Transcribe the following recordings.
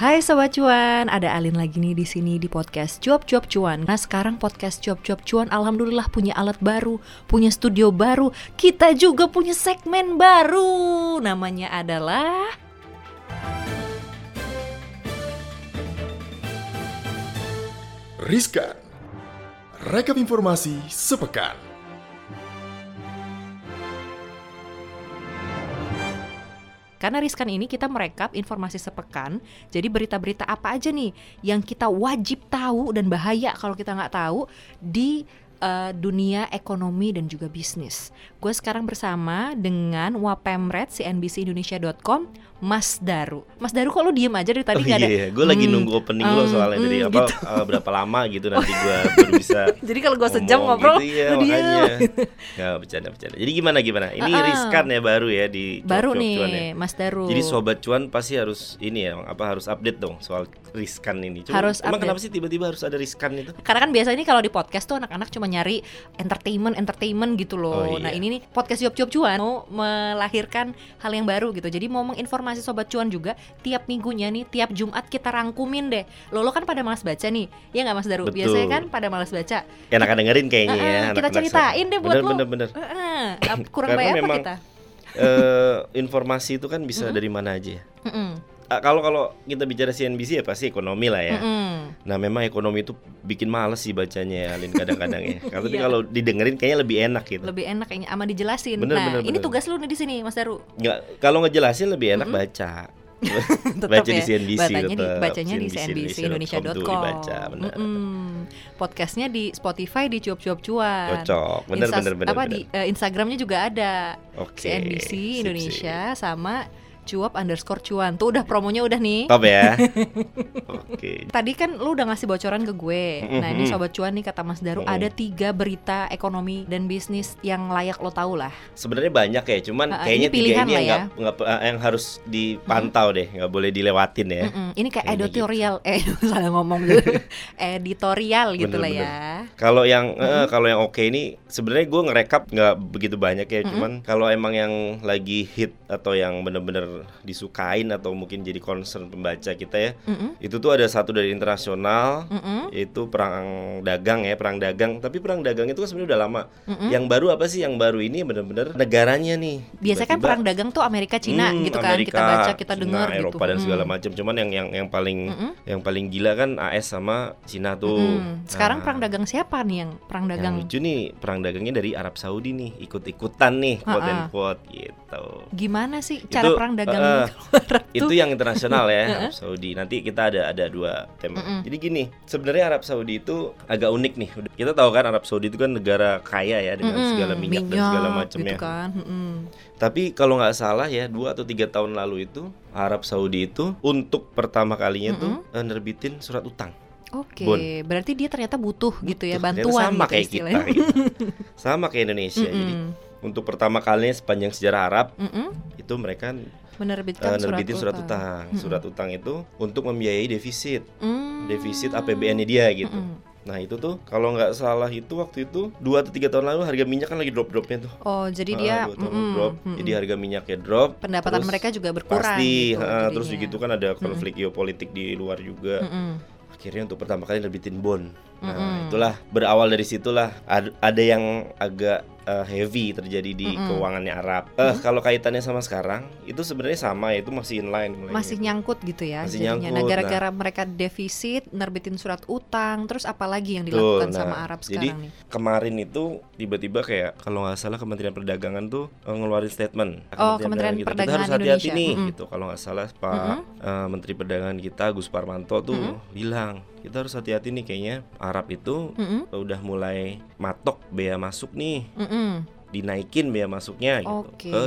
Hai sobat cuan, ada Alin lagi nih di sini di podcast Cuap Cuap Cuan. Nah sekarang podcast Cuap Cuap Cuan, alhamdulillah punya alat baru, punya studio baru, kita juga punya segmen baru. Namanya adalah Riskan Rekap informasi sepekan Karena riskan ini kita merekap informasi sepekan, jadi berita-berita apa aja nih yang kita wajib tahu dan bahaya kalau kita nggak tahu di uh, dunia ekonomi dan juga bisnis. Gue sekarang bersama dengan Wapemret CNBCindonesia.com Mas Daru. Mas Daru kok lu diem aja dari tadi oh, iya, ada? Iya. Gue lagi Hmm, nunggu opening lo hmm, soalnya dari hmm, apa gitu. uh, berapa lama gitu nanti gue baru bisa. Jadi kalau gue sejam ngomong ngobrol, gitu, iya, lu diem. Nggak bercanda bercanda. Jadi gimana gimana? Ini Ah, ah. riskan ya baru ya di Baru Cuap-Cuap nih, Cuan ya. Mas Daru. Jadi sobat cuan pasti harus ini ya, apa harus update dong soal riskan ini. Harus emang update. kenapa sih tiba-tiba harus ada riskan itu? Karena kan biasanya kalau di podcast tuh anak-anak cuma nyari entertainment, entertainment gitu loh. Oh, iya. Nah ini nih podcast Cuap Cuap Cuan mau melahirkan hal yang baru gitu. Jadi mau menginformasi sobat cuan juga tiap minggunya nih, tiap Jumat kita rangkumin deh. Lo lo kan pada malas baca nih, ya nggak Mas Daru? Betul. Biasanya kan pada malas baca. Enakan dengerin kayaknya Eh, ya. eh, kita ceritain deh buat bener, lo. Bener bener eh, ap- kurang baik apa memang- kita? Eh, informasi itu kan bisa dari mana aja ya. Ah, Kalau kalau kita bicara CNBC ya pasti ekonomi lah ya. mm-mm. Nah memang ekonomi itu bikin males sih bacanya ya Alin kadang-kadang ya. Karena tapi Iya. kalau didengerin kayaknya lebih enak gitu. Lebih enak kayaknya ama dijelasin. Bener, nah bener, ini bener. tugas lu nih di sini Mas Daru. Nggak kalau ngejelasin lebih enak baca. Tetep baca ya, di CNBC bacanya di, tetep. bacanya di CNBC.com tuh cnbcindonesia.com. Mm-mm. podcastnya di Spotify di cuap cuap cuan Cocok, bener, bener, apa bener. di eh, Instagramnya juga ada Oke. CNBC sip, Indonesia sama cuap underscore cuan tuh udah promonya udah nih. Top ya. Oke. Tadi kan lu udah ngasih bocoran ke gue. Nah ini sobat cuan nih kata Mas Daru Mhm. ada tiga berita ekonomi dan bisnis yang layak lo tahu lah. Sebenarnya banyak ya, cuman ah, kayaknya ini pilihan tiga ini lah yang ya. nggak nggak eh, yang harus dipantau deh, nggak boleh dilewatin ya. Mm-mm. Ini kayak Kayaknya editorial, eh salah ngomong gitu. editorial gitu lah ya. Kalau yang eh, kalau yang oke ini sebenarnya gue ngerekap nggak begitu banyak ya, Mm-mm. cuman kalau emang yang lagi hit atau yang bener-bener disukain atau mungkin jadi concern pembaca kita ya, Mm-mm. itu tuh ada satu dari internasional Mm-mm. yaitu perang dagang ya perang dagang tapi perang dagang itu kan sebenarnya udah lama Mm-mm. yang baru apa sih yang baru ini bener-bener negaranya nih Biasanya kan perang dagang tuh Amerika Cina hmm, gitu kan. Amerika, kita baca, kita dengar gitu. Eropa dan segala macam cuman yang yang yang paling Mm-mm. yang paling gila kan AS sama Cina tuh Mm-mm. Sekarang Nah, perang dagang siapa nih yang perang yang dagang? lucu nih perang dagangnya dari Arab Saudi nih ikut-ikutan nih quote and quote gitu Gimana sih cara Itu, perang dagang Arab itu tuh? yang internasional ya Arab Saudi nanti kita ada ada dua tema Mm-mm. jadi gini sebenarnya Arab Saudi itu agak unik nih kita tahu kan Arab Saudi itu kan negara kaya ya dengan Mm-mm, segala minyak, dan segala macamnya gitu kan. Mm-mm. tapi kalau nggak salah ya dua atau tiga tahun lalu itu Arab Saudi itu untuk pertama kalinya tuh eh, nerbitin surat utang Oke, Bon. berarti dia ternyata butuh gitu ya Tuh, bantuan sama gitu kayak istilahnya. kita gitu. sama kayak Indonesia jadi Mm-mm. untuk pertama kalinya sepanjang sejarah Arab Mm-mm. itu mereka Menerbitkan surat nerbitin surat utang. utang surat utang itu untuk membiayai defisit Mm. defisit APBN-nya dia gitu. Mm-mm. Nah itu tuh kalau nggak salah itu waktu itu dua atau tiga tahun lalu harga minyak kan lagi drop dropnya tuh. Oh, jadi Ah, dia dua tahun mm-mm, drop. mm-mm. Jadi harga minyaknya drop. pendapatan terus mereka juga berkurang pasti. gitu, ah, terus begitu kan ada konflik geopolitik di luar juga. Mm-mm. Akhirnya untuk pertama kali nerbitin bond. Nah itulah berawal dari situlah ad- ada yang agak eh, heavy terjadi di Mm-mm. keuangannya Arab. Eh kalau kaitannya sama sekarang itu sebenarnya sama itu masih inline. mulainya. masih nyangkut gitu ya Masih jadinya. nyangkut, Nah, gara-gara mereka defisit, nerbitin surat utang, terus apalagi yang Betul, dilakukan sama nah, Arab jadi sekarang nih? kemarin itu tiba-tiba kayak kalau nggak salah Kementerian Perdagangan tuh eh, ngeluarin statement. Oh, Kementerian kita, kita Perdagangan harus hati-hati nih Mm-mm. gitu. Kalau nggak salah Pak eh, Menteri Perdagangan kita Gus Parmanto tuh bilang kita harus hati-hati nih kayaknya Arab itu Mm-mm, udah mulai matok bea masuk nih mm-mm. dinaikin bea masuknya gitu Oke. ke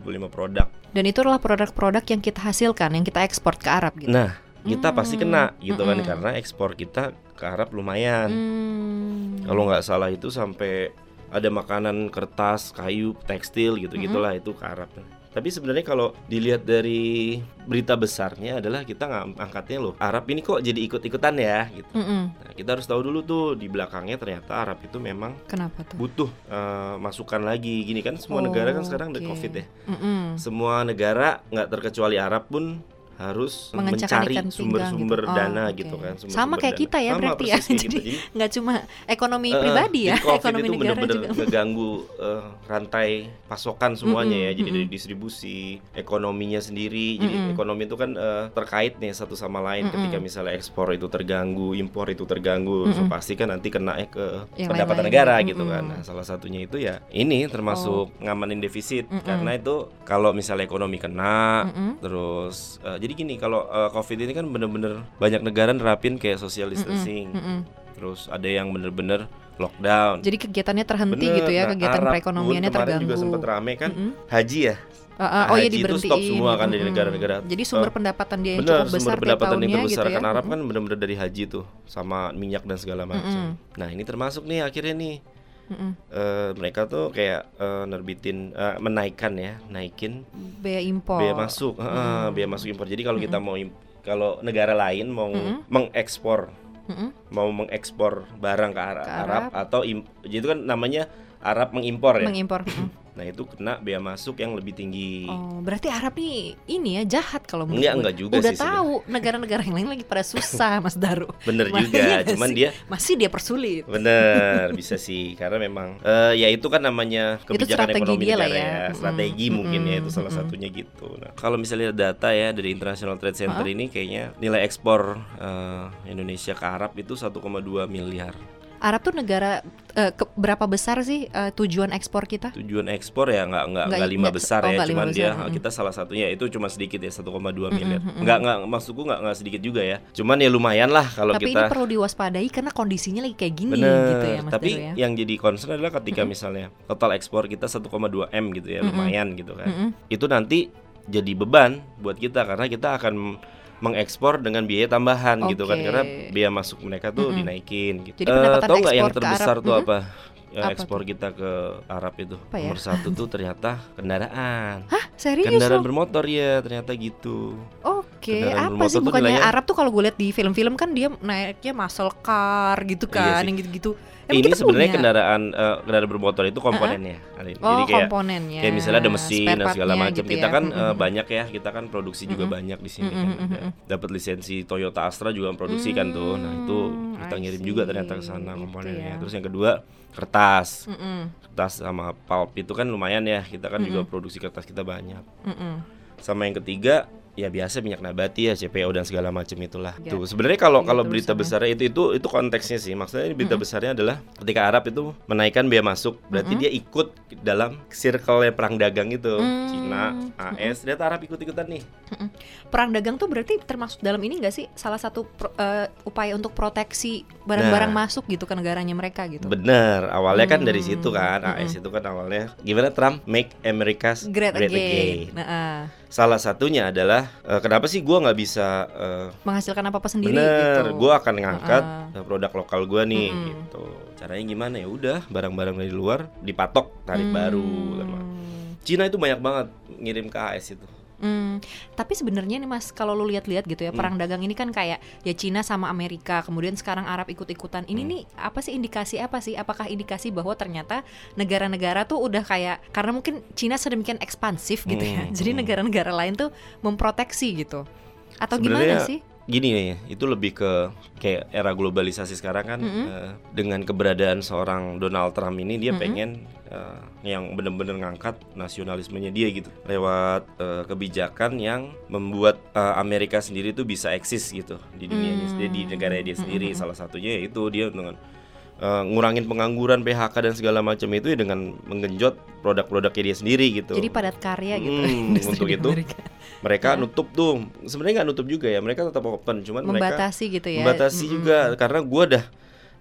575 produk. Dan itu adalah produk-produk yang kita hasilkan, yang kita ekspor ke Arab gitu. Nah, kita pasti kena gitu kan Mm-mm. karena ekspor kita ke Arab lumayan. Hmm. Kalau nggak salah itu sampai ada makanan kertas, kayu, tekstil gitu gitulah itu ke Arab. Tapi sebenarnya kalau dilihat dari berita besarnya adalah kita nggak angkatnya loh. Arab ini kok jadi ikut-ikutan ya gitu. Mm-mm. Nah, kita harus tahu dulu tuh di belakangnya ternyata Arab itu memang Kenapa tuh? butuh eh, masukan lagi. Gini kan semua negara kan sekarang ada Oke. Covid ya. Mm-mm. Semua negara nggak terkecuali Arab pun harus mencari pinggang sumber-sumber gitu. Oh, dana oke. gitu kan. Sama sumber-sumber kayak dana. kita ya Sama, berarti ya. gitu. Jadi Jadi, nggak cuma ekonomi eh, pribadi ya, jadi COVID ekonomi itu negara bener-bener juga. ngeganggu eh, rantai pasokan semuanya Mm-mm, ya. Jadi dari mm-mm. distribusi, ekonominya sendiri. Jadi Mm-mm. ekonomi itu kan eh, terkait nih satu sama lain. Mm-mm. Ketika misalnya ekspor itu terganggu, impor itu terganggu, so Mm-mm. pasti kan nanti kena eh, ke Yang pendapatan lain-lain. negara gitu kan. Nah, salah satunya itu ya ini termasuk ngamanin defisit Mm-mm. karena itu kalau misalnya ekonomi kena Mm-mm. terus eh, jadi gini kalau eh, covid ini kan bener-bener banyak negara nerapin kayak social distancing Mm-mm. terus ada yang bener-bener lockdown Jadi kegiatannya terhenti Bener. gitu ya, Nah, kegiatan Arab perekonomiannya pun terganggu. juga sempat rame kan Mm-mm. haji ya Ah, ah, oh iya itu stop semua kan dari negara-negara. Jadi sumber Eh, pendapatan dia yang bener cukup besar sumber pendapatan yang tahunnya terbesar gitu ya. kan Arab kan Mm-mm. bener-bener dari haji tuh sama minyak dan segala macam Mm-mm. nah ini termasuk nih akhirnya nih Mm-mm. eh, mereka tuh kayak eh, nerbitin eh, menaikkan ya naikin Bea impor. biaya masuk heeh, Mm-mm. biaya masuk impor jadi kalau kita mau kalau negara lain mau Mm-mm. mengekspor Mm-mm. mau mengekspor barang ke, Ara- Ke Arab, Arab. atau im- jadi itu kan namanya Arab mengimpor ya Mengimpor. Nah itu kena biaya masuk yang lebih tinggi Oh, berarti Arab nih ini ya jahat kalau menurut Enggak, gue. enggak juga Udah sih tahu negara-negara yang lain lagi pada susah, Mas Daru. bener Makanya juga cuman sih? dia Masih dia persulit. bener bisa sih karena memang eh, ya itu kan namanya kebijakan ekonomi dia lah negara ya. ya, strategi mungkin ya itu salah mm-mm. satunya gitu nah kalau misalnya data ya dari International Trade Center Hah? ini kayaknya nilai ekspor eh, Indonesia ke Arab itu 1,2 miliar Arab tuh negara eh, ke- berapa besar sih eh, tujuan ekspor kita? tujuan ekspor ya nggak nggak Nggak- lima besar oh, ya cuman besar, dia kita salah satunya itu cuma sedikit ya 1,2 Mm-mm, miliar. Mm-mm. nggak nggak maksudku nggak nggak sedikit juga ya. Cuman ya lumayan lah kalau Tapi kita ini perlu diwaspadai karena kondisinya lagi kayak gini bener. gitu ya, Mas tapi ya. yang jadi concern adalah ketika misalnya total ekspor kita 1,2 m gitu ya lumayan gitu kan. Itu nanti jadi beban buat kita karena kita akan mengekspor dengan biaya tambahan gitu kan karena biaya masuk mereka tuh Mm-mm. dinaikin gitu. Jadi Eh, pendapatan tahu nggak yang terbesar tuh apa? Ya, Apa ekspor kita ke Arab itu Apa ya? nomor satu tuh ternyata kendaraan. Hah, serius Kendaraan loh? bermotor ya ternyata gitu. Oke, kendaraan apa sih bukannya nilainya- Arab tuh kalau gue lihat di film-film kan dia naiknya muscle car gitu Iya kan, sih. yang gitu-gitu. Emang ini sebenarnya kendaraan eh, kendaraan bermotor itu komponennya. Ada ini. Oh, Jadi kayak komponennya. kayak misalnya ada mesin dan segala macam. gitu kita ya. kan eh, Mm-mm. banyak ya, kita kan produksi juga Mm-mm. banyak di sini Mm-mm, kan. Ada- mm-mm. Dapat lisensi Toyota Astra juga produksi kan tuh. Nah, itu Hmm, kita ngirim juga ternyata ke sana Gitu komponennya. ya. Terus yang kedua kertas. Mm-mm, Kertas sama pulp itu kan lumayan ya. Kita kan juga Mm-mm. produksi kertas kita banyak. mm-mm. Sama yang ketiga ya biasa minyak nabati ya CPO dan segala macam itulah. Ya. Tuh sebenarnya kalau Iya, kalau berita besarnya itu itu itu konteksnya sih. Maksudnya berita Mm-mm. besarnya adalah ketika Arab itu menaikkan biaya masuk, berarti Mm-mm. dia ikut dalam circle perang dagang itu. Mm. Cina, AS, ternyata Arab ikut-ikutan nih. Perang dagang tuh berarti termasuk dalam ini nggak sih salah satu pro- eh, upaya untuk proteksi barang-barang Nah. masuk gitu ke negaranya mereka gitu. Bener, awalnya kan dari Hmm, situ kan. AS itu kan awalnya gimana Trump make America's Great, great, again. again. Nah, ah. Salah satunya adalah eh, kenapa sih gua nggak bisa eh, menghasilkan apa-apa sendiri Bener, gitu. gue akan ngangkat uh, produk lokal gue nih Mm-mm. gitu. Caranya gimana ya? Udah barang-barang dari luar dipatok tarif Hmm. baru. lama. Cina itu banyak banget ngirim ke AS itu. Hmm, tapi sebenarnya nih Mas, kalau lu lihat-lihat gitu ya, Hmm. perang dagang ini kan kayak ya Cina sama Amerika, kemudian sekarang Arab ikut-ikutan. Ini Hmm. nih apa sih indikasi apa sih? Apakah indikasi bahwa ternyata negara-negara tuh udah kayak karena mungkin Cina sedemikian ekspansif gitu ya. Hmm, Jadi hmm. negara-negara lain tuh memproteksi gitu. Atau gimana Sebenarnya sih? Gini nih, itu lebih ke kayak era globalisasi sekarang kan Mm-mm. eh, dengan keberadaan seorang Donald Trump ini dia Mm-mm. pengen eh, yang bener-bener ngangkat nasionalismenya dia gitu lewat eh, kebijakan yang membuat eh, Amerika sendiri tuh bisa eksis gitu di dunia Hmm. dia di negara dia sendiri Mm-mm. salah satunya yaitu dia dengan eh, ngurangin pengangguran PHK dan segala macam itu ya dengan menggenjot produk-produknya dia sendiri gitu Jadi padat karya gitu. Hmm, untuk itu Amerika. mereka Hah? nutup tuh sebenarnya nggak nutup juga ya mereka tetap open cuman mereka membatasi gitu ya. membatasi Mm-mm. juga karena gua dah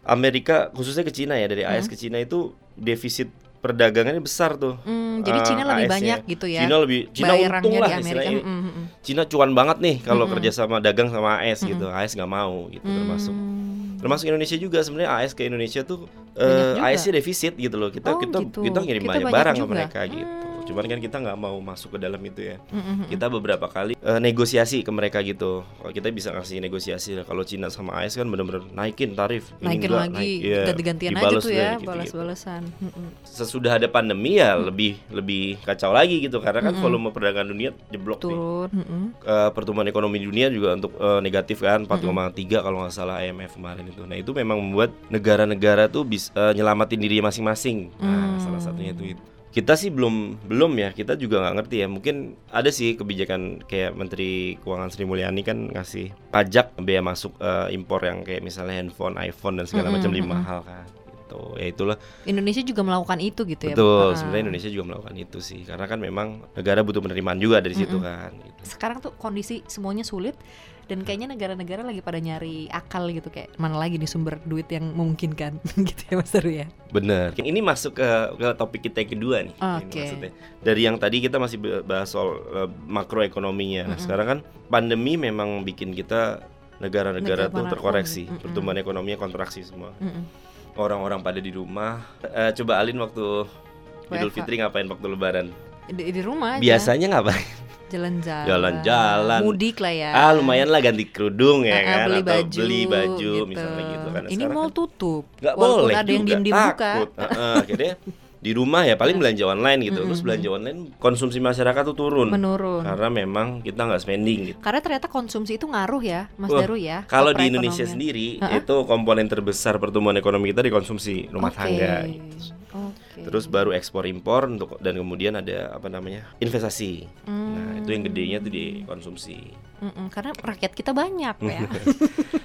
Amerika khususnya ke Cina ya dari AS Hmm. ke Cina itu defisit perdagangannya besar tuh Hmm, jadi Eh, Cina lebih banyak gitu ya. Cina lebih Cina untung lah di Amerika. istilahnya Mm, mm, mm. Cina cuan banget nih kalau Mm-mm. kerja sama dagang sama AS gitu Mm-mm. AS nggak mau gitu termasuk Hmm. termasuk Indonesia juga sebenarnya AS ke Indonesia tuh Banyak eh. AS-nya defisit gitu loh kita Oh, kita gitu. kita ngirim Kita banyak banyak barang ke juga. mereka gitu Hmm. Cuman kan kita nggak mau masuk ke dalam itu ya. Mm-mm. Kita beberapa kali eh, negosiasi ke mereka gitu. Kalau kita bisa ngasih negosiasi. Kalau Cina sama AS kan bener-bener naikin tarif. Naikin enggak, lagi naik. Iya, ganti-gantian aja tuh ya balas-balasan Mm-mm. Sesudah ada pandemi ya lebih lebih kacau lagi gitu karena kan volume perdagangan dunia jeblok turun mm-mm. Eh, pertumbuhan ekonomi dunia juga untuk eh, negatif kan 4,3 kalau nggak salah IMF kemarin itu. Nah itu memang membuat negara-negara tuh bisa nyelamatin diri masing-masing. Nah salah satunya itu. Kita sih belum belum ya. Kita juga nggak ngerti ya. Mungkin ada sih kebijakan kayak Menteri Keuangan Sri Mulyani kan ngasih pajak bea masuk eh, impor yang kayak misalnya handphone, iPhone dan segala macam lebih mahal kan. Gitu. Ya itulah Indonesia juga melakukan itu gitu ya betul. Ah. Sebenarnya Indonesia juga melakukan itu sih. Karena kan memang negara butuh penerimaan juga dari situ kan. Gitu. sekarang tuh kondisi semuanya sulit dan kayaknya negara-negara lagi pada nyari akal gitu kayak mana lagi nih sumber duit yang memungkinkan gitu ya Mas Heru ya Bener. Ini masuk ke, ke topik kita yang kedua nih. Oke. maksudnya. Dari yang tadi kita masih bahas soal eh, makroekonominya. Nah, sekarang kan pandemi memang bikin kita negara-negara Negara tuh terkoreksi, Mm-mm. pertumbuhan ekonominya kontraksi semua. Mm-mm. Orang-orang pada di rumah. Eh, coba Alin waktu Idul. Fitri ngapain waktu Lebaran? di, di rumah aja Biasanya ngapain? Jalan-jalan. Jalan-jalan. mudik lah ya. Ah lumayan lah ganti kerudung ya kan beli atau baju beli baju gitu. misalnya gitu kan. ini Sekarang mall kan tutup nggak boleh ada yang diem-diem buka. Akhirnya di rumah ya paling belanja online gitu. Terus belanja online konsumsi masyarakat tuh turun. Menurun. Karena memang kita nggak spending gitu. Karena ternyata konsumsi itu ngaruh ya Mas Wah, Daru ya kalau di Indonesia sendiri itu komponen terbesar pertumbuhan ekonomi kita di konsumsi rumah tangga gitu. Terus baru ekspor impor untuk dan kemudian ada apa namanya investasi. Nah itu yang gedenya tuh di konsumsi Mm-mm, karena rakyat kita banyak ya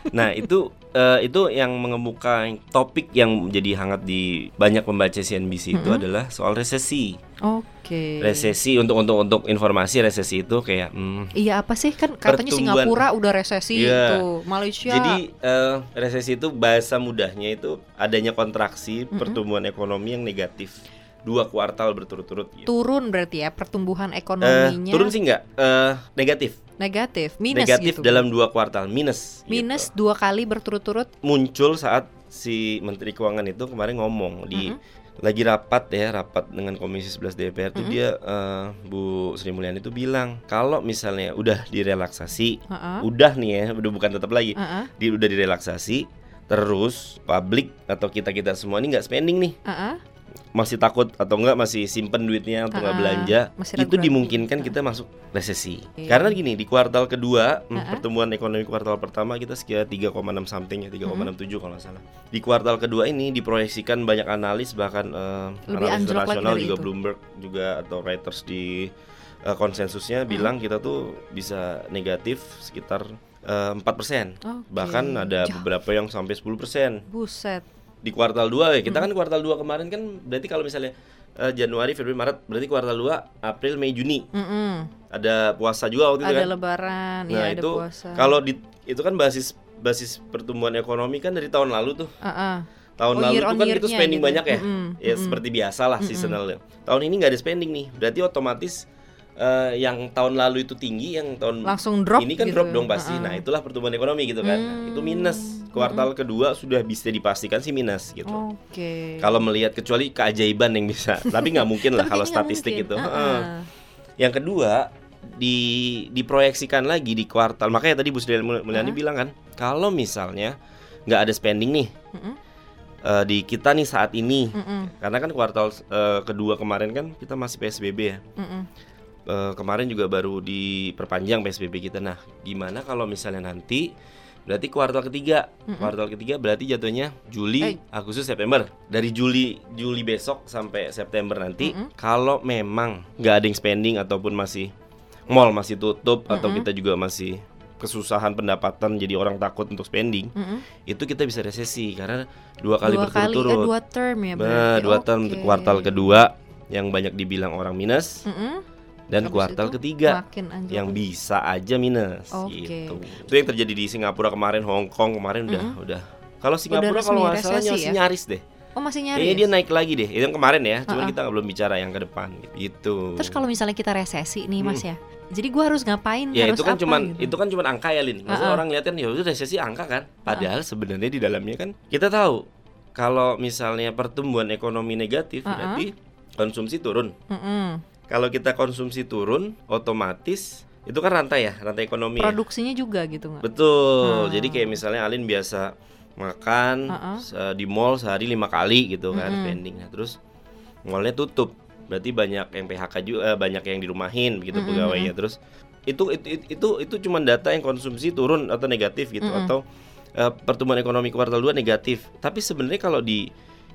Nah itu eh, itu yang mengemuka topik yang menjadi hangat di banyak pembaca CNBC itu adalah soal resesi. oke Resesi untuk untuk untuk informasi resesi itu kayak hmm, Iya apa sih kan katanya Pertumbuhan. Singapura udah resesi Iya. tuh Malaysia jadi eh, resesi itu bahasa mudahnya itu adanya kontraksi pertumbuhan ekonomi yang negatif dua kuartal berturut-turut. Gitu. turun berarti ya pertumbuhan Eh, ekonominya turun sih nggak Eh, negatif negatif minus negatif gitu dalam dua kuartal minus gitu. minus dua kali berturut-turut muncul saat si Menteri Keuangan itu kemarin ngomong di lagi rapat ya rapat dengan Komisi 11 DPR tuh dia eh, Bu Sri Mulyani itu bilang kalau misalnya udah direlaksasi Heeh. udah nih ya udah bukan tetap lagi Heeh. di udah direlaksasi terus publik atau kita kita semua ini nggak spending nih Heeh. Masih takut atau enggak masih simpen duitnya atau nggak Ah, belanja masih itu dimungkinkan kita masuk resesi karena gini di kuartal kedua ah. pertumbuhan ekonomi kuartal pertama kita sekitar 3,6 something ya 3,67 Hmm. kalau nggak salah di kuartal kedua ini diproyeksikan banyak analis bahkan Lebih analis internasional juga itu. Bloomberg juga atau Reuters di eh, konsensusnya Hmm. bilang kita tuh bisa negatif sekitar eh, 4% Oke, bahkan ada jauh. beberapa yang sampai 10% buset di kuartal 2 ya. Hmm. Kita kan kuartal 2 kemarin kan berarti kalau misalnya eh, Januari, Februari, Maret berarti kuartal 2 April, Mei, Juni. Mm-mm. Ada puasa juga waktu itu ada kan. lebaran nah, ya ada itu puasa kalau di itu kan basis basis pertumbuhan ekonomi kan dari tahun lalu tuh. Heeh. Tahun Oh, lalu year itu kan itu spending gitu. banyak ya. Mm-mm, Ya mm-mm. seperti biasa lah seasonalnya. Tahun ini nggak ada spending nih. Berarti otomatis eh, yang tahun lalu itu tinggi, yang tahun Langsung drop ini kan gitu. drop dong pasti. Heeh. Nah, itulah pertumbuhan ekonomi gitu kan. Nah, Hmm, itu minus. Kuartal kedua sudah bisa dipastikan sih minus gitu. oke Kalau melihat kecuali keajaiban yang bisa, tapi nggak mungkin lah kalau statistik mungkin. itu. Heeh. Heeh. Yang kedua di diproyeksikan lagi di kuartal. Makanya tadi Bu Sri Mulyani bilang kan, kalau misalnya nggak ada spending nih Mm-mm. eh, di kita nih saat ini, Mm-mm. karena kan kuartal eh, kedua kemarin kan kita masih PSBB ya. Mm-mm. Eh, kemarin juga baru diperpanjang PSBB kita. Nah, gimana kalau misalnya nanti berarti kuartal ketiga, kuartal ketiga berarti jatuhnya Juli, Eh. Agustus, September. Dari Juli Juli besok sampai September nanti, kalau memang nggak ada yang spending ataupun masih mall masih tutup atau kita juga masih kesusahan pendapatan jadi orang takut untuk spending, Mm-mm. itu kita bisa resesi karena dua kali dua kali eh, berturut-turut. dua term ya Nah, berarti dua term Oke. kuartal kedua yang banyak dibilang orang minus Mm-mm. Dan Habis kuartal itu ketiga yang lagi. bisa aja minus Oke. gitu. Itu yang terjadi di Singapura kemarin, Hong Kong kemarin udah udah. Kalau Singapura kalau nggak salah masih ya? nyaris deh. oh masih nyari Kayaknya dia naik lagi deh. Itu yang kemarin ya. Cuman Ha-ha. kita nggak belum bicara yang ke depan gitu. terus kalau misalnya kita resesi nih mas ya jadi gua harus ngapain ya harus itu kan apa cuman gitu? itu kan cuman angka ya Lin. Maksudnya Ha-ha. orang lihat kan ya udah resesi angka kan. Padahal sebenarnya di dalamnya kan kita tahu kalau misalnya pertumbuhan ekonomi negatif Ha-ha. berarti konsumsi turun. Mm-mm. Kalau kita konsumsi turun, otomatis itu kan rantai ya, rantai ekonomi. ya. Produksinya juga gitu nggak? Betul. Hmm. Jadi kayak misalnya Alin biasa makan Uh-uh. se- di mall sehari lima kali gitu kan Mm-mm. spending. Nah, terus mallnya tutup. Berarti banyak yang PHK juga, eh, banyak yang dirumahin begitu Mm-mm. pegawai ya. Terus itu itu itu itu, itu cuma data yang konsumsi turun atau negatif gitu Mm-mm. atau eh, pertumbuhan ekonomi kuartal 2 negatif. Tapi sebenarnya kalau di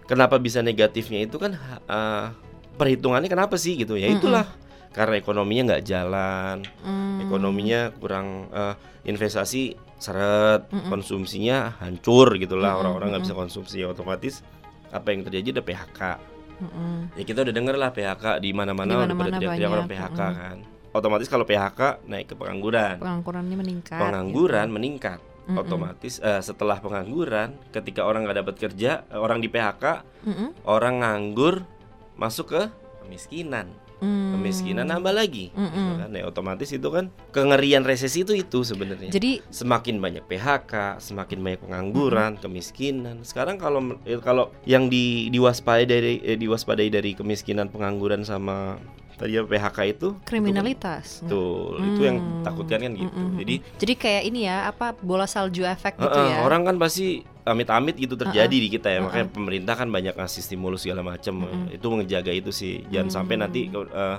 kenapa bisa negatifnya itu kan eh, perhitungannya kenapa sih gitu ya? Itulah karena ekonominya nggak jalan Hmm. ekonominya kurang eh, investasi seret Mm-mm. konsumsinya hancur gitulah Mm-mm, orang-orang nggak bisa konsumsi ya otomatis apa yang terjadi ada PHK Mm-mm. ya kita udah denger lah PHK di mana-mana udah pada teriak-teriak orang PHK mm-mm. kan otomatis kalau PHK naik ke pengangguran Penganggurannya meningkat. pengangguran gitu. meningkat Mm-mm. otomatis eh, setelah pengangguran ketika orang nggak dapat kerja eh, orang di PHK Mm-mm. orang nganggur masuk ke kemiskinan Hmm. kemiskinan nambah lagi gitu Mm-mm. kan ya otomatis itu kan kengerian resesi itu itu sebenarnya Jadi semakin banyak PHK, semakin banyak pengangguran, kemiskinan. Sekarang kalau eh, kalau yang di diwaspadai dari eh, diwaspadai dari kemiskinan, pengangguran sama tadi PHK itu kriminalitas. itu, kan- betul, itu yang Hmm. takutkan kan gitu. Mm-mm. Jadi Jadi kayak ini ya, apa bola salju efek gitu eh, eh, ya. orang kan pasti amit-amit gitu terjadi di kita ya. Uh-uh. Makanya pemerintah kan banyak ngasih stimulus segala macam. Mm-mm. Itu menjaga itu sih. Jangan sampai Hmm. nanti eh,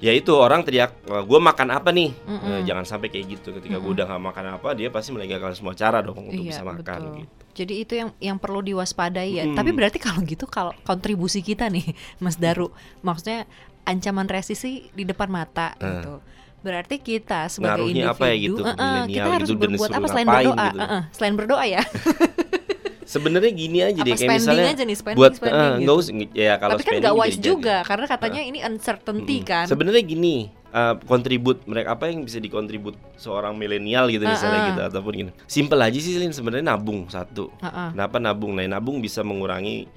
ya itu orang teriak gue makan apa nih Mm-mm. Eh, jangan sampai kayak gitu ketika gue Mm-mm. udah nggak makan apa dia pasti melegalkan semua cara dong untuk Iya, bisa makan betul. gitu Jadi itu yang yang perlu diwaspadai ya. Mm. Tapi berarti kalau gitu kalau kontribusi kita nih, Mas Daru, maksudnya ancaman resisi di depan mata Eh. gitu. Berarti kita sebagai Ngaruhnya individu, apa ya gitu, eh, milenial kita harus gitu, berbuat apa selain berdoa? gitu. Eh, eh, selain berdoa ya. sebenarnya gini aja apa deh kayak misalnya aja nih spending buat spending eh, gitu. nggak usah ya kalau Tapi kan nggak wise juga karena katanya ini uncertainty Mm-mm. kan. sebenarnya gini eh, kontribut mereka apa yang bisa dikontribut seorang milenial gitu misalnya Uh-uh. gitu ataupun gini simple aja sih Lin sebenarnya nabung satu Heeh. kenapa nabung nah nabung bisa mengurangi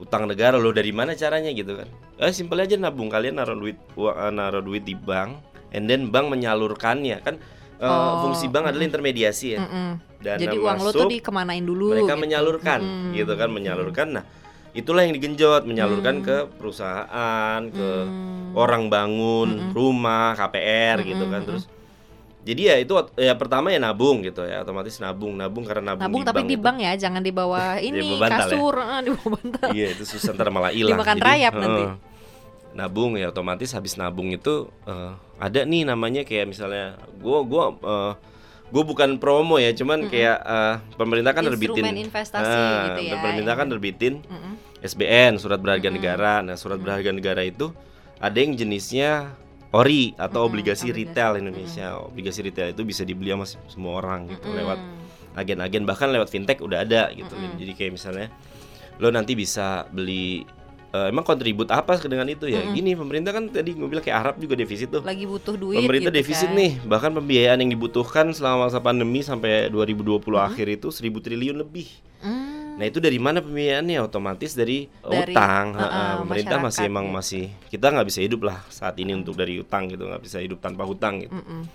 utang negara loh dari mana caranya gitu kan eh simple aja nabung kalian naruh duit uang eh, naruh duit di bank and then bank menyalurkannya kan Oh, fungsi bank adalah mm-mm. intermediasi ya Mm-mm. dana Jadi uang lo masuk tuh dikemanain dulu mereka gitu. menyalurkan Mm-mm. gitu kan menyalurkan nah itulah yang digenjot menyalurkan Hmm. ke perusahaan ke Hmm. orang bangun Mm-mm. rumah KPR gitu kan terus jadi ya itu ya pertama ya nabung gitu ya otomatis nabung nabung karena nabung, Nabung di tapi bank di itu- bank ya, jangan di bawah ini bawah bantal ya? kasur, eh, di bawah bantal. iya itu susah ntar malah hilang Dimakan Jadi, rayap nanti. heeh. nabung ya otomatis habis nabung itu eh, ada nih namanya kayak misalnya gua gua eh, gua bukan promo ya cuman kayak eh, pemerintah kan nerbitin Instrumen investasi Ah, gitu ya. pemerintah kan nerbitin Mm-mm. SBN surat berharga Mm-mm. negara. Nah, surat berharga negara itu ada yang jenisnya ori atau Mm-mm, obligasi obligasi. retail Indonesia. Obligasi retail itu bisa dibeli sama semua orang gitu Mm-mm. lewat agen-agen bahkan lewat fintech udah ada gitu. Mm-mm. Jadi kayak misalnya lo nanti bisa beli eh, emang kontribut apa dengan itu ya? Mm-mm. Gini, pemerintah kan tadi gue bilang kayak Arab juga defisit tuh. lagi butuh duit Pemerintah gitu defisit kan. nih, bahkan pembiayaan yang dibutuhkan selama masa pandemi sampai 2020 Mm-mm. akhir itu 1000 triliun lebih. Hmm. Nah itu dari mana pembiayaannya? Otomatis dari, Dari, utang. uh, uh, pemerintah masih emang gitu. masih kita nggak bisa hidup lah saat ini untuk dari utang gitu nggak bisa hidup tanpa hutang gitu. Mm-mm.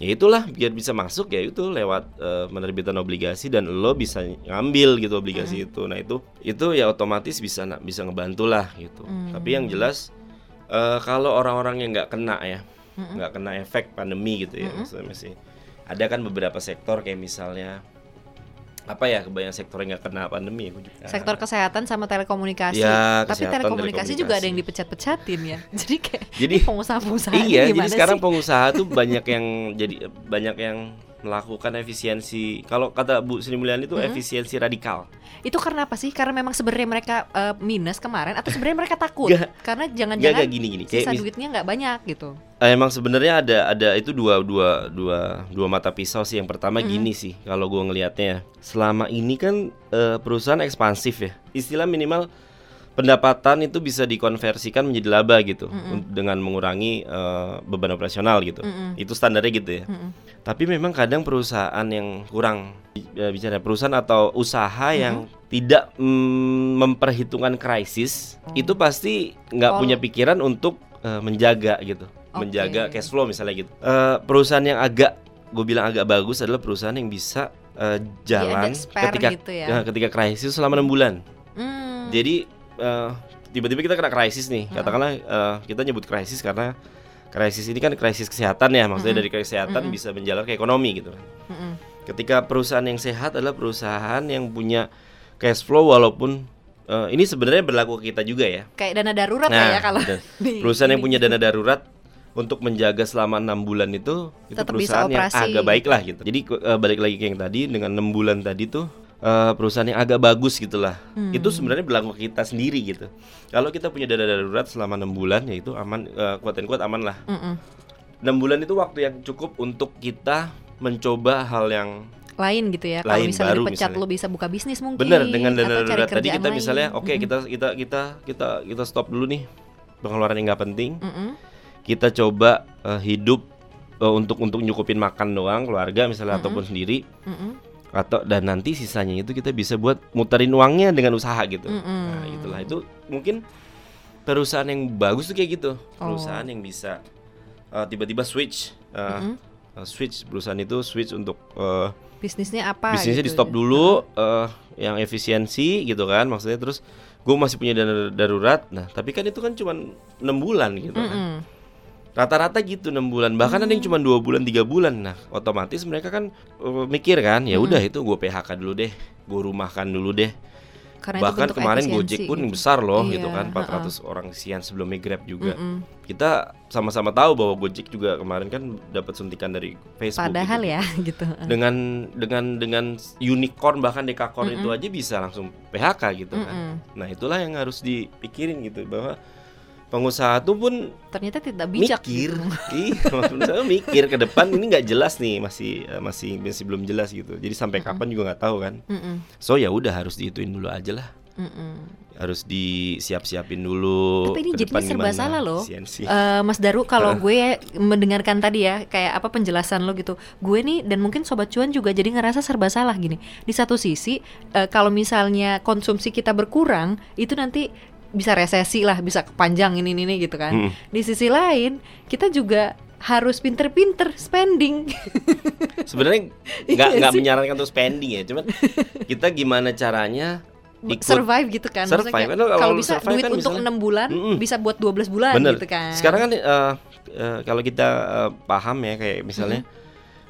Ya itulah biar bisa masuk ya itu lewat eh, penerbitan obligasi dan lo bisa ngambil gitu obligasi itu. Nah itu itu ya otomatis bisa na- bisa ngebantu lah gitu. Mm. Tapi yang jelas eh, kalau orang-orang yang nggak kena ya nggak kena efek pandemi gitu ya Mm-mm. maksudnya masih ada kan beberapa sektor kayak misalnya apa ya kebanyakan sektor yang nggak kena pandemi ya juga- Sektor kesehatan sama telekomunikasi. Ya, Tapi kesehatan, telekomunikasi juga ada yang telekomunikasi. dipecat-pecatin ya. Jadi kayak Jadi pengusaha-pengusaha ini iya, jadi sekarang sih? pengusaha tuh banyak yang jadi banyak yang melakukan efisiensi. Kalau kata Bu Sri Mulyani itu Mm-mm. efisiensi radikal. Itu karena apa sih? Karena memang sebenarnya mereka eh, minus kemarin atau sebenarnya mereka takut? Nggak. Karena jangan-jangan gini-gini. Kayak sisa duitnya nggak banyak gitu. Eh, emang sebenarnya ada ada itu dua dua dua dua mata pisau sih. Yang pertama Mm-mm. gini sih kalau gua ngelihatnya. Selama ini kan eh, perusahaan ekspansif ya. Istilah minimal pendapatan itu bisa dikonversikan menjadi laba gitu Mm-mm. un- dengan mengurangi eh, beban operasional gitu. Mm-mm. Itu standarnya gitu ya. Mm-mm. Tapi memang kadang perusahaan yang kurang eh, bicara perusahaan atau usaha yang tidak mm, memperhitungkan krisis Oh. itu pasti nggak Oh. punya pikiran untuk eh, menjaga gitu, Oke. menjaga cash flow misalnya gitu. Eh, perusahaan yang agak gue bilang agak bagus adalah perusahaan yang bisa eh, jalan ketika gitu ya. eh, ketika krisis selama enam bulan. Hmm. Jadi eh, tiba-tiba kita kena krisis nih. Katakanlah eh, kita nyebut krisis karena krisis ini kan krisis kesehatan ya, maksudnya dari kesehatan bisa menjalar ke ekonomi gitu kan. Mm-mm. Ketika perusahaan yang sehat adalah perusahaan yang punya cash flow walaupun eh, ini sebenarnya berlaku ke kita juga ya. Kayak dana darurat ya kalau dan di- perusahaan yang punya dana darurat untuk menjaga selama enam bulan itu itu Tetap perusahaan yang agak baik lah gitu. Jadi eh, balik lagi ke yang tadi dengan enam bulan tadi tuh eh, perusahaan yang agak bagus gitulah. Hmm. Itu sebenarnya berlaku ke kita sendiri gitu. Kalau kita punya dana darurat selama enam bulan ya itu aman eh, kuat kuat aman lah. Enam bulan itu waktu yang cukup untuk kita mencoba hal yang lain gitu ya. Kalau Lain, misalnya baru dipecat misalnya. lo bisa buka bisnis mungkin. Bener dengan dana darurat tadi kita lain. misalnya oke Mm-mm. kita kita kita kita kita stop dulu nih pengeluaran yang nggak penting Mm-mm. Kita coba eh, hidup eh, untuk untuk nyukupin makan doang keluarga misalnya Mm-mm. ataupun sendiri Mm-mm. atau dan nanti sisanya itu kita bisa buat muterin uangnya dengan usaha gitu Mm-mm. nah itulah itu mungkin perusahaan yang bagus tuh kayak gitu Oh. perusahaan yang bisa eh, tiba-tiba switch eh, Mm-mm. eh, switch perusahaan itu switch untuk eh, Bisnisnya apa? bisnisnya gitu. di stop dulu eh, yang efisiensi gitu kan maksudnya terus gue masih punya dana darurat nah tapi kan itu kan cuma enam bulan gitu kan Mm-mm. Rata-rata gitu enam bulan bahkan ada yang cuma dua bulan tiga bulan nah otomatis mereka kan eh, mikir kan ya udah itu gue PHK dulu deh gue rumahkan dulu deh Karena bahkan kemarin Gojek pun gitu. besar loh Iya, gitu kan ha-ha. 400 orang sian sebelumnya Grab juga Mm-mm. kita sama-sama tahu bahwa Gojek juga kemarin kan dapat suntikan dari Facebook Padahal gitu. ya gitu. dengan dengan dengan unicorn bahkan dekakorn itu aja bisa langsung PHK gitu kan Mm-mm. nah itulah yang harus dipikirin gitu bahwa pengusaha tuh pun Ternyata tidak bijak. mikir gitu. iya mikir ke depan ini nggak jelas nih masih eh, masih masih belum jelas gitu jadi sampai kapan juga nggak tahu kan Mm-mm. so ya udah harus diituin dulu aja lah Mm-mm. harus disiap-siapin dulu Tapi ini jadinya depan serba gimana, salah loh. efisiensi. Eh, Mas Daru kalau gue mendengarkan tadi ya kayak apa penjelasan lo gitu gue nih dan mungkin sobat cuan juga jadi ngerasa serba salah gini di satu sisi eh, kalau misalnya konsumsi kita berkurang itu nanti bisa resesi lah bisa kepanjang ini ini gitu kan Mm. di sisi lain kita juga harus pinter-pinter spending sebenarnya nggak Iya nggak sih. menyarankan untuk spending ya cuman kita gimana caranya ikut survive gitu kan Survive. kayak kalau kalau bisa survive duit kan untuk misalnya- enam bulan Mm-mm. bisa buat 12 bulan Bener. gitu kan Sekarang kan eh, eh, kalau kita eh, paham ya kayak misalnya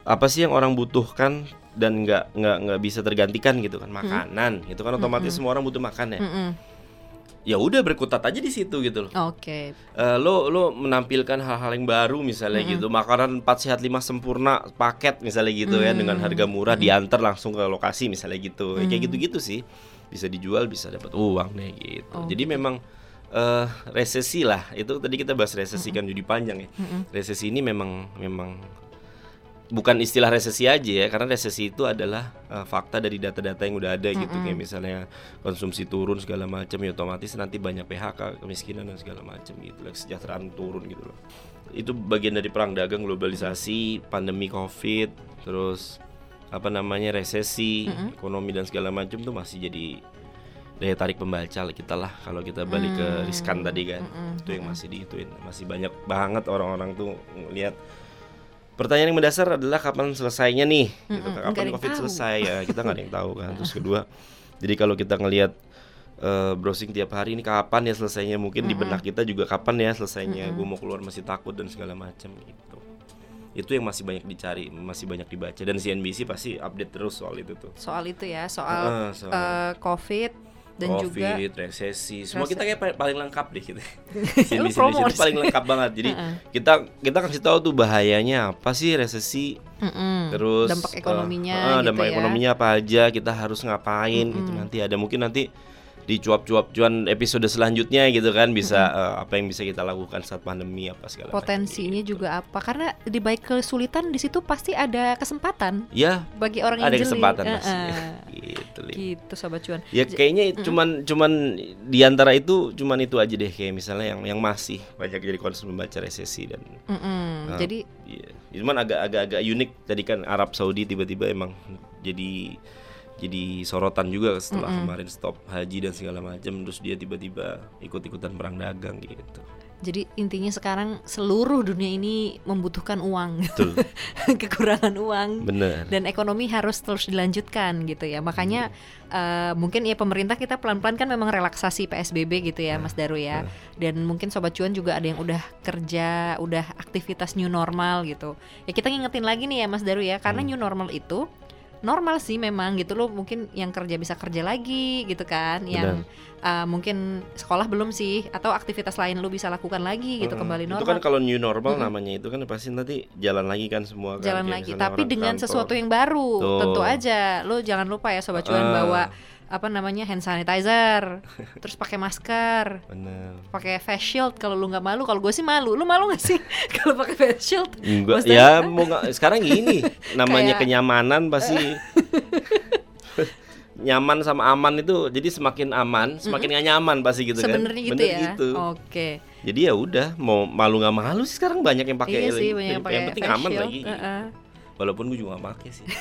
apa sih yang orang butuhkan dan nggak nggak nggak bisa tergantikan gitu kan makanan itu kan otomatis semua orang butuh makan ya Mm-mm. Ya udah berkutat aja di situ gitu loh. Oke. Eh, lo lo menampilkan hal-hal yang baru misalnya gitu. Makanan 4 sehat 5 sempurna paket misalnya gitu ya dengan harga murah diantar langsung ke lokasi misalnya gitu. Ya, kayak gitu-gitu sih. Bisa dijual bisa dapat uang deh gitu. Oh, jadi memang eh resesi lah. Itu tadi kita bahas resesi kan jadi panjang ya. Resesi ini memang memang bukan istilah resesi aja ya karena resesi itu adalah eh, fakta dari data-data yang udah ada gitu. Kayak misalnya konsumsi turun segala macam ya otomatis nanti banyak PHK kemiskinan dan segala macam gitu lah, kesejahteraan turun gitu loh. Itu bagian dari perang dagang globalisasi pandemi covid terus apa namanya resesi ekonomi dan segala macam tuh masih jadi daya tarik pembaca kita lah kalau kita balik ke riskan tadi kan. itu yang masih diituin. Masih banyak banget orang-orang tuh ngelihat pertanyaan yang mendasar adalah kapan selesainya nih? Gitu kan. nggak ada kapan covid tahu. selesai? Ya kita nggak ada yang tahu kan. Terus kedua jadi kalau kita ngelihat eh, browsing tiap hari ini kapan ya selesainya? Mungkin di benak kita juga kapan ya selesainya? Gue mau keluar masih takut dan segala macam gitu. Itu yang masih banyak dicari masih banyak dibaca. Dan CNBC pasti update terus soal itu tuh. Soal itu ya soal Heeh, soal eh, covid dan juga COVID, resesi, semua Rese- kita kayak pa- paling lengkap deh. Lu CNBC promosi. itu paling lengkap banget. Jadi kita kita kasih tahu tuh bahayanya apa sih resesi, Mm-mm. terus dampak eh, ekonominya eh, gitu dampak ya. ekonominya apa aja, kita harus ngapain gitu nanti ada mungkin nanti di cuap-cuap cuan episode selanjutnya gitu kan bisa eh, apa yang bisa kita lakukan saat pandemi apa segala macam potensinya gitu. juga apa karena di baik kesulitan di situ pasti ada kesempatan ya bagi orang yang ada jeli. kesempatan pasti Heeh. gitu gitu sobat cuan Ya kayaknya cuman cuman di antara itu cuman itu aja deh kayak misalnya yang yang masih banyak jadi concern membaca resesi dan Mm-mm. Nah, jadi iya. cuman agak agak agak unik tadi kan Arab Saudi tiba-tiba emang jadi jadi sorotan juga setelah kemarin stop haji dan segala macam terus dia tiba-tiba ikut-ikutan perang dagang gitu. Jadi intinya sekarang seluruh dunia ini membutuhkan uang, Betul. kekurangan uang. Bener. dan ekonomi harus terus dilanjutkan gitu ya. Makanya eh, mungkin ya pemerintah kita pelan-pelan kan memang relaksasi PSBB gitu ya Mas Daru ya. dan mungkin sobat cuan juga ada yang udah kerja udah aktivitas new normal gitu. Ya kita ngingetin lagi nih ya Mas Daru ya. Karena new normal itu normal sih memang gitu loh mungkin yang kerja bisa kerja lagi gitu kan yang eh, mungkin sekolah belum sih atau aktivitas lain lu bisa lakukan lagi gitu Mm, kembali Itu normal kan kalau new normal Mm-mm. namanya itu kan pasti nanti jalan lagi kan semua kan. jalan lagi tapi dengan kantor. sesuatu yang baru Betul. tentu aja lo jangan lupa ya sobat cuan Ah. bawa apa namanya hand sanitizer terus pakai masker Bener. pakai face shield. Kalau lu nggak malu kalau gue sih malu. Lu malu gak sih kalau pakai face shield? Enggak, ya mau nggak sekarang gini. Namanya Kayak- kenyamanan pasti. Nyaman sama aman itu jadi semakin aman semakin nggak nyaman pasti gitu sebenarnya kan gitu Bener ya? gitu. oke. Jadi ya udah mau malu nggak malu sih sekarang banyak yang pakai iya sih yang- banyak yang yang penting aman shield lagi. Heeh. Walaupun gue juga nggak pakai sih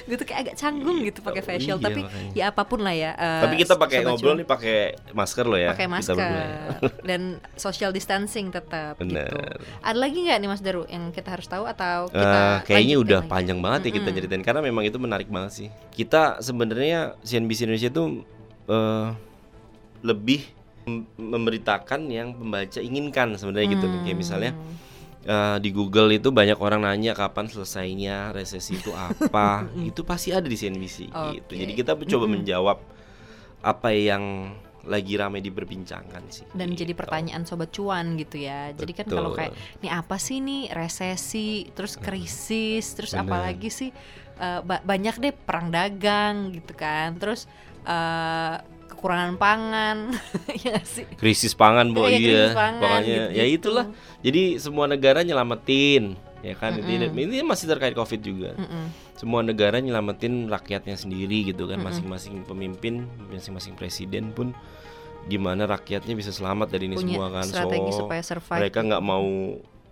gue tuh kayak agak canggung gitu pakai face shield Iya, tapi makanya. ya apa pun lah ya eh, tapi kita pakai ngobrol nih pakai masker loh ya pakai kita masker ya. dan social distancing tetap gitu. Bener. Ada lagi nggak nih Mas Daru yang kita harus tahu atau Eh, kita kayaknya lanjutkan udah lagi? panjang banget ya kita Mm-mm. ceritain karena memang itu menarik banget sih. Kita sebenarnya CNBC Indonesia itu eh, lebih mem- memberitakan yang pembaca inginkan sebenarnya gitu kayak misalnya Eh, di Google itu banyak orang nanya kapan selesainya resesi itu apa itu pasti ada di CNBC gitu. Oke. Jadi kita coba Mm-mm. menjawab apa yang lagi ramai diperbincangkan sih. dan jadi gitu. pertanyaan sobat cuan gitu ya. Jadi kan kalau Betul. kayak ini apa sih nih resesi, terus krisis, terus Bener. apalagi sih eh, ba- banyak deh perang dagang gitu kan. Terus eh, kekurangan pangan ya sih. krisis pangan bu Iya, iya krisis pangan, pokoknya ya itulah jadi semua negara nyelamatin ya kan ini, Mm-mm. ini masih terkait covid juga Mm-mm. semua negara nyelamatin rakyatnya sendiri gitu kan masing-masing pemimpin masing-masing presiden pun gimana rakyatnya bisa selamat dari ini Punya semua kan strategi so supaya survive. mereka nggak mau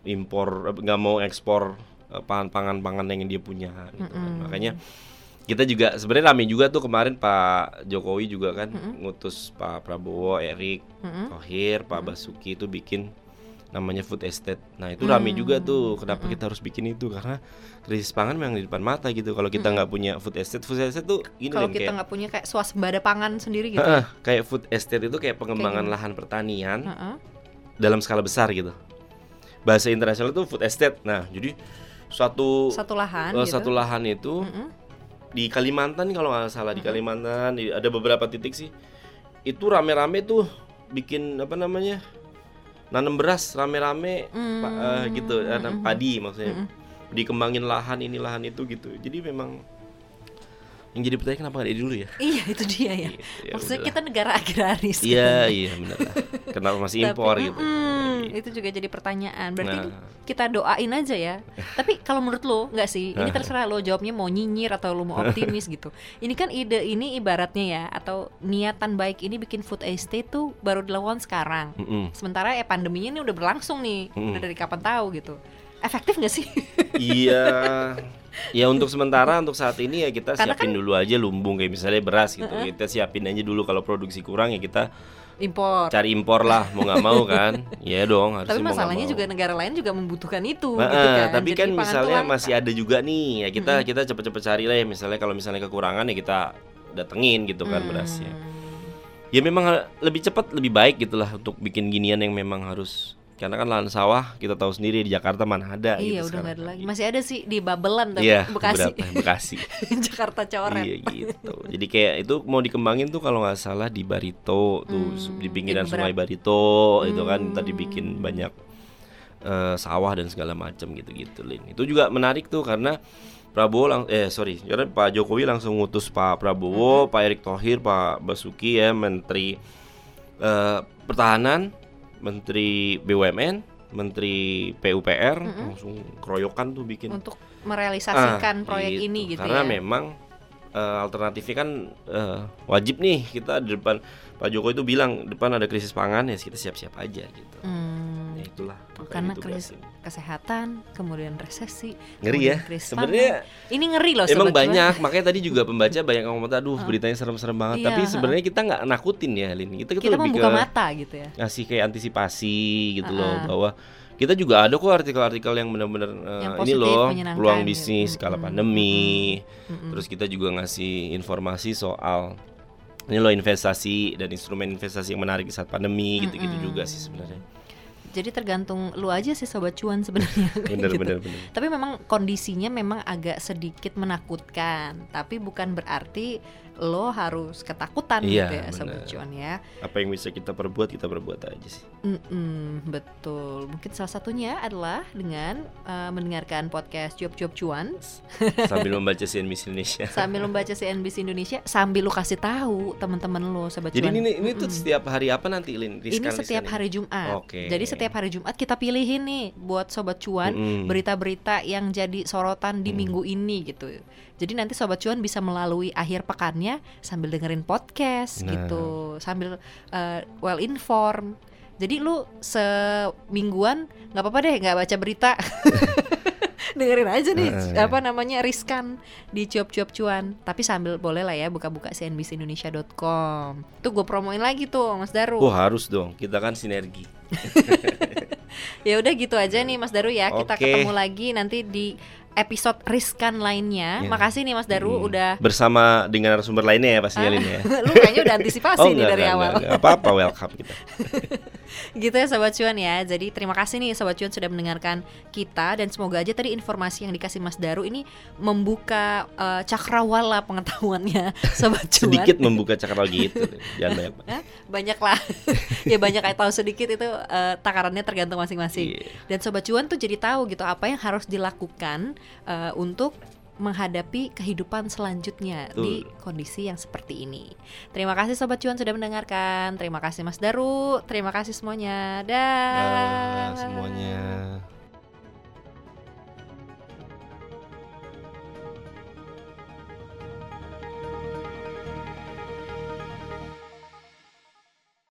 impor eh, nggak mau ekspor eh, pangan-pangan yang dia punya gitu kan. Mm-mm. makanya kita juga sebenarnya rame juga tuh kemarin Pak Jokowi juga kan ngutus Pak Prabowo, Erik. Thohir, Pak Basuki itu bikin namanya food estate. Nah itu rame juga tuh. Kenapa kita harus bikin itu? Karena krisis pangan memang di depan mata gitu. Kalau kita nggak punya food estate, food estate tuh gini Kalau kita kayak nggak punya kayak swasembada pangan sendiri gitu. Heeh, kayak food estate itu kayak pengembangan gimana? lahan pertanian Heeh. dalam skala besar gitu. Bahasa internasional itu food estate. Nah jadi satu Satu lahan eh, gitu. satu lahan itu Mm-mm. Di Kalimantan kalau nggak salah di Kalimantan di- ada beberapa titik sih. Itu rame-rame tuh bikin apa namanya nanam beras rame-rame pa- eh, gitu Hmm, nanam padi maksudnya. Dikembangin lahan ini lahan itu gitu. Jadi memang yang jadi pertanyaan kenapa nggak dari dulu ya Iya itu dia ya. Gitu, ya Maksudnya udahlah. kita negara agraris. iya iya benar kenapa masih Tapi, impor gitu mm, itu juga jadi pertanyaan. Berarti Nah. kita doain aja ya. Tapi kalau menurut lo nggak sih? Ini terserah lo jawabnya mau nyinyir atau lo mau optimis gitu. Ini kan ide ini ibaratnya ya atau niatan baik ini bikin food estate tuh baru dilakukan sekarang. Mm-mm. Sementara ya pandeminya ini udah berlangsung nih. Mm. Udah dari kapan tahu gitu. Efektif nggak sih? iya ya untuk sementara untuk saat ini ya kita Karena siapin dulu aja lumbung kayak misalnya beras gitu kita siapin aja dulu kalau produksi kurang ya kita Impor. cari impor lah mau nggak mau kan ya dong harusnya Tapi masalahnya mau. juga negara lain juga membutuhkan itu Nah, gitu kan. tapi Jadi kan misalnya masih ada juga nih ya kita kita cepet-cepet cari lah ya misalnya kalau misalnya kekurangan ya kita datengin gitu kan Hmm. berasnya ya memang lebih cepat lebih baik gitulah untuk bikin ginian yang memang harus karena kan lahan sawah kita tahu sendiri di Jakarta mana ada Iya gitu udah nggak ada sekarang. lagi. Masih ada sih di Babelan tapi Iya, Bekasi. Bekasi. Jakarta coret. Iya gitu. Jadi kayak itu mau dikembangin tuh kalau nggak salah di Barito tuh Hmm, di pinggiran di Sungai Barito itu kan tadi bikin banyak eh, sawah dan segala macam gitu-gitu Lin. Itu juga menarik tuh karena Prabowo lang eh sorry, karena Pak Jokowi langsung ngutus Pak Prabowo, Pak Erick Thohir, Pak Basuki ya Menteri eh, Pertahanan, Menteri BUMN, Menteri PUPR langsung keroyokan tuh bikin Untuk merealisasikan Ah, proyek gitu. ini gitu Karena ya. memang eh, alternatifnya kan eh, wajib nih kita di depan Pak Jokowi itu bilang depan ada krisis pangan ya kita siap-siap aja gitu. Hmm, Itu itulah makanya Karena ditugasin. kesehatan, kemudian resesi, ngeri ya kemudian krisis sebenarnya ini ngeri loh Emang banyak, makanya tadi juga pembaca banyak yang ngomong, aduh beritanya serem-serem banget. Iya, Tapi sebenarnya kita nggak nakutin ya, Lin. Kita, Kita lebih membuka ke mata gitu ya. ngasih kayak antisipasi gitu loh, Ha-ha. bahwa kita juga ada kok artikel-artikel yang benar-benar Yang ini loh peluang gitu. bisnis kala Mm-mm, pandemi. Mm-mm. Terus kita juga ngasih informasi soal ini loh investasi dan instrumen investasi yang menarik di saat pandemi gitu-gitu Mm-mm. juga sih sebenarnya. Jadi tergantung lu aja sih sobat cuan sebenarnya. Bener gitu. bener bener. Tapi memang kondisinya memang agak sedikit menakutkan, tapi bukan berarti lo harus ketakutan Iya, gitu ya sobat bener. cuan ya. Apa yang bisa kita perbuat kita perbuat aja sih. Mm-mm, betul. Mungkin salah satunya adalah dengan uh, mendengarkan podcast Cuap Cuap Cuan Sambil membaca CNBC Indonesia. sambil membaca CNBC Indonesia sambil lu kasih tahu teman-teman lo sobat Jadi cuan. ini ini tuh Mm-mm. setiap hari apa nanti Lin? ini setiap hari Jumat. Oke. Jadi setiap hari Jumat kita pilihin nih buat sobat cuan Mm-mm. berita-berita yang jadi sorotan di Hmm. minggu ini gitu. Jadi nanti sobat cuan bisa melalui akhir pekannya sambil dengerin podcast Nah. gitu, sambil uh, well informed. Jadi lu semingguan nggak apa-apa deh nggak baca berita. dengerin aja nih Heeh. apa namanya riskan di cuap-cuap cuan tapi sambil boleh lah ya buka-buka cnbcindonesia.com tuh gue promoin lagi tuh Mas Daru Oh harus dong, kita kan sinergi. Ya udah gitu aja nih Mas Daru ya. Kita Oke. ketemu lagi nanti di episode riskan lainnya. Ya. Makasih nih Mas Daru Hmm. udah bersama dengan narasumber lainnya ya pastinya Lin ya. lu kayaknya udah antisipasi nih enggak, dari enggak, awal. enggak, enggak. apa-apa welcome kita. gitu ya Sobat Cuan ya. Jadi terima kasih nih Sobat Cuan sudah mendengarkan kita dan semoga aja tadi informasi yang dikasih Mas Daru ini membuka eh, cakrawala pengetahuannya Sobat Cuan. Sedikit membuka cakrawala gitu. Jangan banyak. Banyak lah ya banyak kayak tahu sedikit itu eh, takarannya tergantung masing-masing Iya. dan sobat cuan tuh jadi tahu gitu apa yang harus dilakukan eh, untuk menghadapi kehidupan selanjutnya di Betul. kondisi yang seperti ini. Terima kasih sobat cuan sudah mendengarkan. Terima kasih Mas Daru. Terima kasih semuanya. Dah. Semuanya.